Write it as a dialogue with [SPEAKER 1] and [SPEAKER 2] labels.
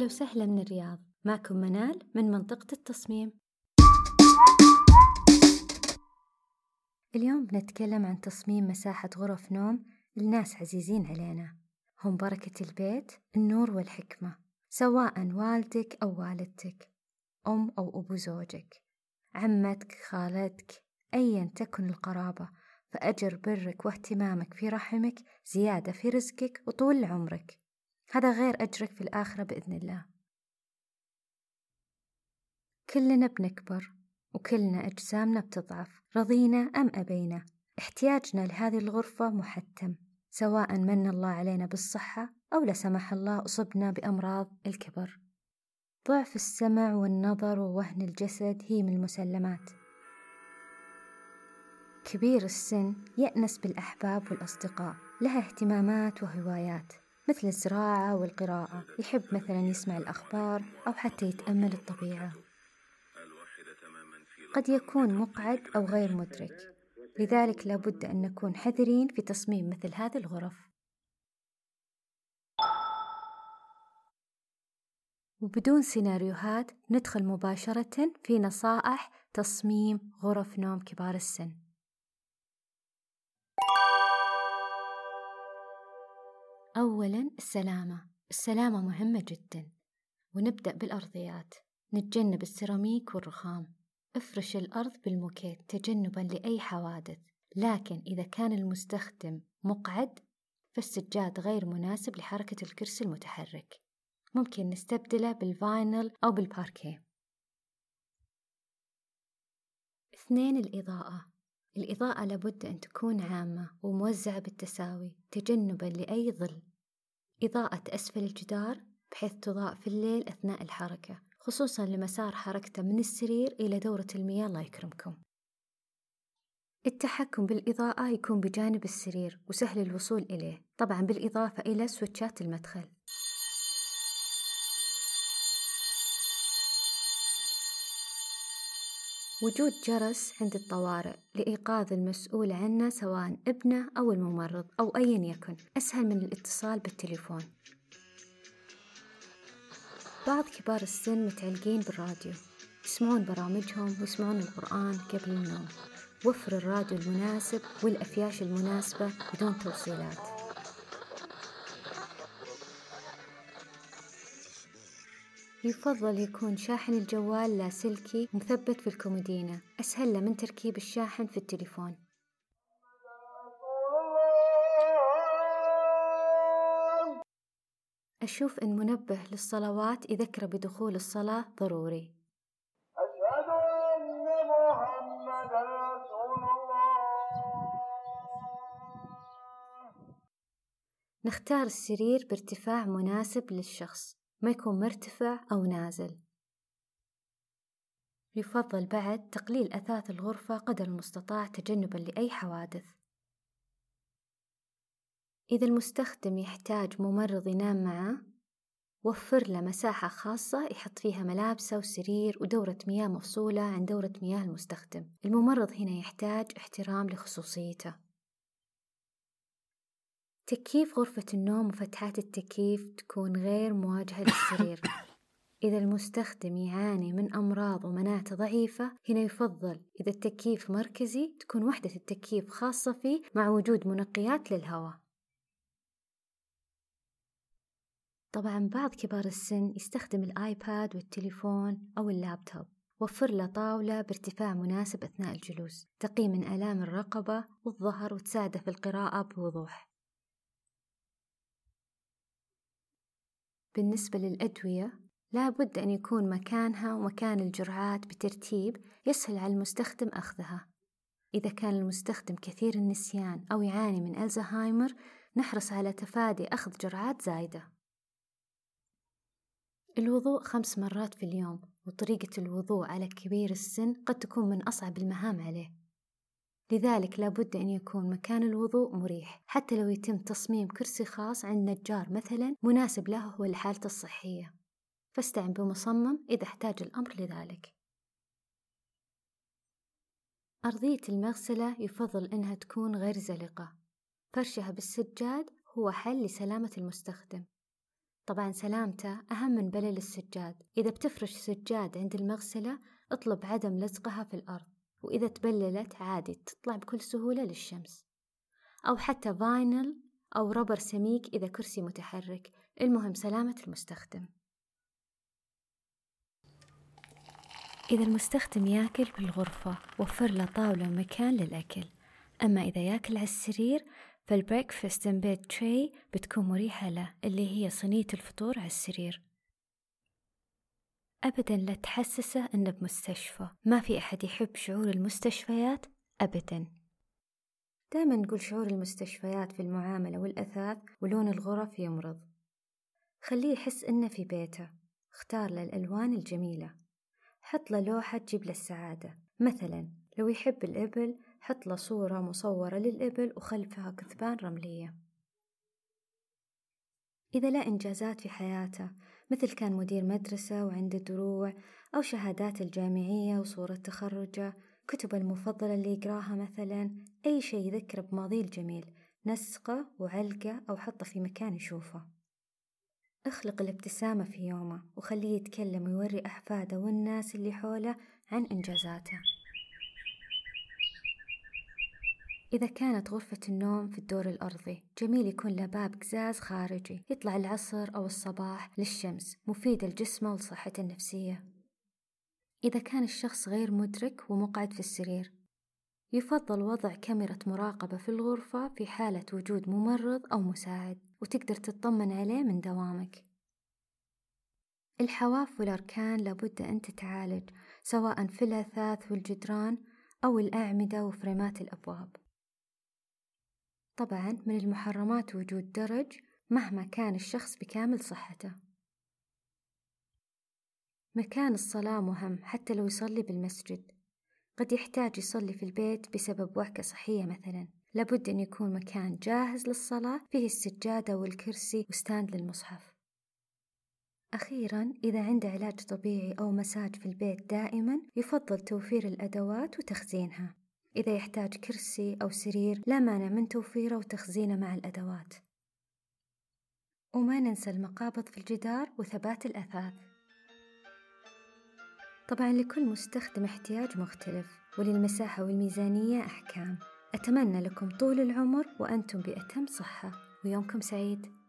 [SPEAKER 1] أهلا وسهلا من الرياض. معكم منال من منطقة التصميم. اليوم بنتكلم عن تصميم مساحة غرف نوم لناس عزيزين علينا. هم بركة البيت النور والحكمة سواء والدك أو والدتك أم أو أبو زوجك عمتك خالتك أيا تكن القرابة. فأجر برك واهتمامك في رحمك زيادة في رزقك وطول عمرك. هذا غير أجرك في الآخرة بإذن الله. كلنا بنكبر وكلنا أجسامنا بتضعف رضينا أم أبينا. احتياجنا لهذه الغرفة محتم سواء من الله علينا بالصحة أو لا سمح الله أصبنا بأمراض الكبر. ضعف السمع والنظر ووهن الجسد هي من المسلمات. كبير السن يأنس بالأحباب والأصدقاء لها اهتمامات وهوايات. مثل الزراعة والقراءة يحب مثلا يسمع الأخبار أو حتى يتأمل الطبيعة. قد يكون مقعد أو غير مدرك لذلك لابد أن نكون حذرين في تصميم مثل هذه الغرف. وبدون سيناريوهات ندخل مباشرة في نصائح تصميم غرف نوم كبار السن. أولا السلامة. السلامة مهمة جدا. ونبدأ بالأرضيات. نتجنب السيراميك والرخام. افرش الأرض بالموكيت تجنبا لأي حوادث. لكن إذا كان المستخدم مقعد فالسجاد غير مناسب لحركة الكرسي المتحرك. ممكن نستبدله بال vinyl أو بالباركيه. اثنين الإضاءة. الإضاءة لابد أن تكون عامة وموزعة بالتساوي تجنبا لأي ظل. إضاءة أسفل الجدار بحيث تضاء في الليل أثناء الحركة خصوصا لمسار حركته من السرير إلى دورة المياه الله يكرمكم. التحكم بالإضاءة يكون بجانب السرير وسهل الوصول إليه طبعا بالإضافة إلى سويتشات المدخل. وجود جرس عند الطوارئ لإيقاظ المسؤول عنه سواء ابنه أو الممرض أو أيا يكن. أسهل من الاتصال بالتليفون. بعض كبار السن متعلقين بالراديو يسمعون برامجهم ويسمعون القرآن قبل النوم. وفر الراديو المناسب والأفياش المناسبة بدون توصيلات. يفضل يكون شاحن الجوال لاسلكي مثبت في الكومودينة. أسهل له من تركيب الشاحن في التليفون. أشوف إن منبه للصلوات يذكره بدخول الصلاة ضروري.
[SPEAKER 2] أشهد أن محمدا رسول الله.
[SPEAKER 1] نختار السرير بارتفاع مناسب للشخص. ما يكون مرتفع أو نازل. يفضل بعد تقليل أثاث الغرفة قدر المستطاع تجنبا لأي حوادث. إذا المستخدم يحتاج ممرض ينام معه وفر له مساحة خاصة يحط فيها ملابسه وسرير ودورة مياه مفصولة عن دورة مياه المستخدم. الممرض هنا يحتاج احترام لخصوصيته. تكييف غرفة النوم وفتحات التكييف تكون غير مواجهة للسرير. إذا المستخدم يعاني من أمراض ومناعته ضعيفة هنا يفضل إذا التكييف مركزي تكون وحدة التكييف خاصة فيه مع وجود منقيات للهواء. طبعا بعض كبار السن يستخدم الآيباد والتليفون أو اللابتوب. وفر له طاولة بارتفاع مناسب أثناء الجلوس تقي من آلام الرقبة والظهر وتساعده في القراءة بوضوح. بالنسبة للأدوية لابد أن يكون مكانها ومكان الجرعات بترتيب يسهل على المستخدم أخذها. إذا كان المستخدم كثير النسيان أو يعاني من ألزهايمر نحرص على تفادي أخذ جرعات زايدة. الوضوء خمس مرات في اليوم وطريقة الوضوء على كبير السن قد تكون من أصعب المهام عليه. لذلك لابد أن يكون مكان الوضوء مريح حتى لو يتم تصميم كرسي خاص عند نجار مثلا مناسب له ولحالته الصحية. فاستعن بمصمم إذا احتاج الأمر لذلك. أرضية المغسلة يفضل أنها تكون غير زلقة. فرشها بالسجاد هو حل لسلامة المستخدم. طبعا سلامته أهم من بلل السجاد. إذا بتفرش سجاد عند المغسلة اطلب عدم لزقها في الأرض. وإذا تبللت عادي تطلع بكل سهولة للشمس. أو حتى فاينل أو ربر سميك إذا كرسي متحرك. المهم سلامة المستخدم. إذا المستخدم ياكل بالغرفة وفر له طاولة ومكان للأكل. أما إذا ياكل على السرير فال breakfast in bed tray بتكون مريحة له اللي هي صينية الفطور على السرير. أبدا لا تحسسه إنه بمستشفى. ما في أحد يحب شعور المستشفيات أبدا. دائما نقول شعور المستشفيات في المعاملة والأثاث ولون الغرف يمرض. خليه يحس إنه في بيته. اختار له الألوان الجميلة. حط له لوحة تجيب له السعادة. مثلا لو يحب الإبل حط له صورة مصورة للإبل وخلفها كثبان رملية. إذا لا إنجازات في حياته مثل كان مدير مدرسة وعنده دروع أو شهادات الجامعية وصورة تخرجه كتب المفضلة اللي يقراها مثلا أي شيء يذكره بماضيه الجميل نسقه وعلقه أو حطه في مكان يشوفه. اخلق الابتسامة في يومه وخليه يتكلم ويوري أحفاده والناس اللي حوله عن إنجازاته. إذا كانت غرفة النوم في الدور الأرضي جميل يكون له باب قزاز خارجي يطلع العصر أو الصباح للشمس مفيد لجسمه ولصحته النفسية. إذا كان الشخص غير مدرك ومقعد في السرير يفضل وضع كاميرا مراقبة في الغرفة في حالة وجود ممرض أو مساعد وتقدر تطمن عليه من دوامك. الحواف والأركان لابد أن تتعالج سواء في الأثاث والجدران أو الأعمدة وفريمات الأبواب. طبعا من المحرمات وجود درج مهما كان الشخص بكامل صحته. مكان الصلاة مهم حتى لو يصلي بالمسجد. قد يحتاج يصلي في البيت بسبب وعكة صحية مثلا. لابد أن يكون مكان جاهز للصلاة فيه السجادة والكرسي وستاند للمصحف. أخيرا إذا عنده علاج طبيعي أو مساج في البيت دائما يفضل توفير الأدوات وتخزينها. إذا يحتاج كرسي أو سرير لا مانع من توفيره وتخزينه مع الأدوات. وما ننسى المقابض في الجدار وثبات الأثاث. طبعا لكل مستخدم احتياج مختلف وللمساحة والميزانية أحكام. أتمنى لكم طول العمر وأنتم بأتم صحة ويومكم سعيد.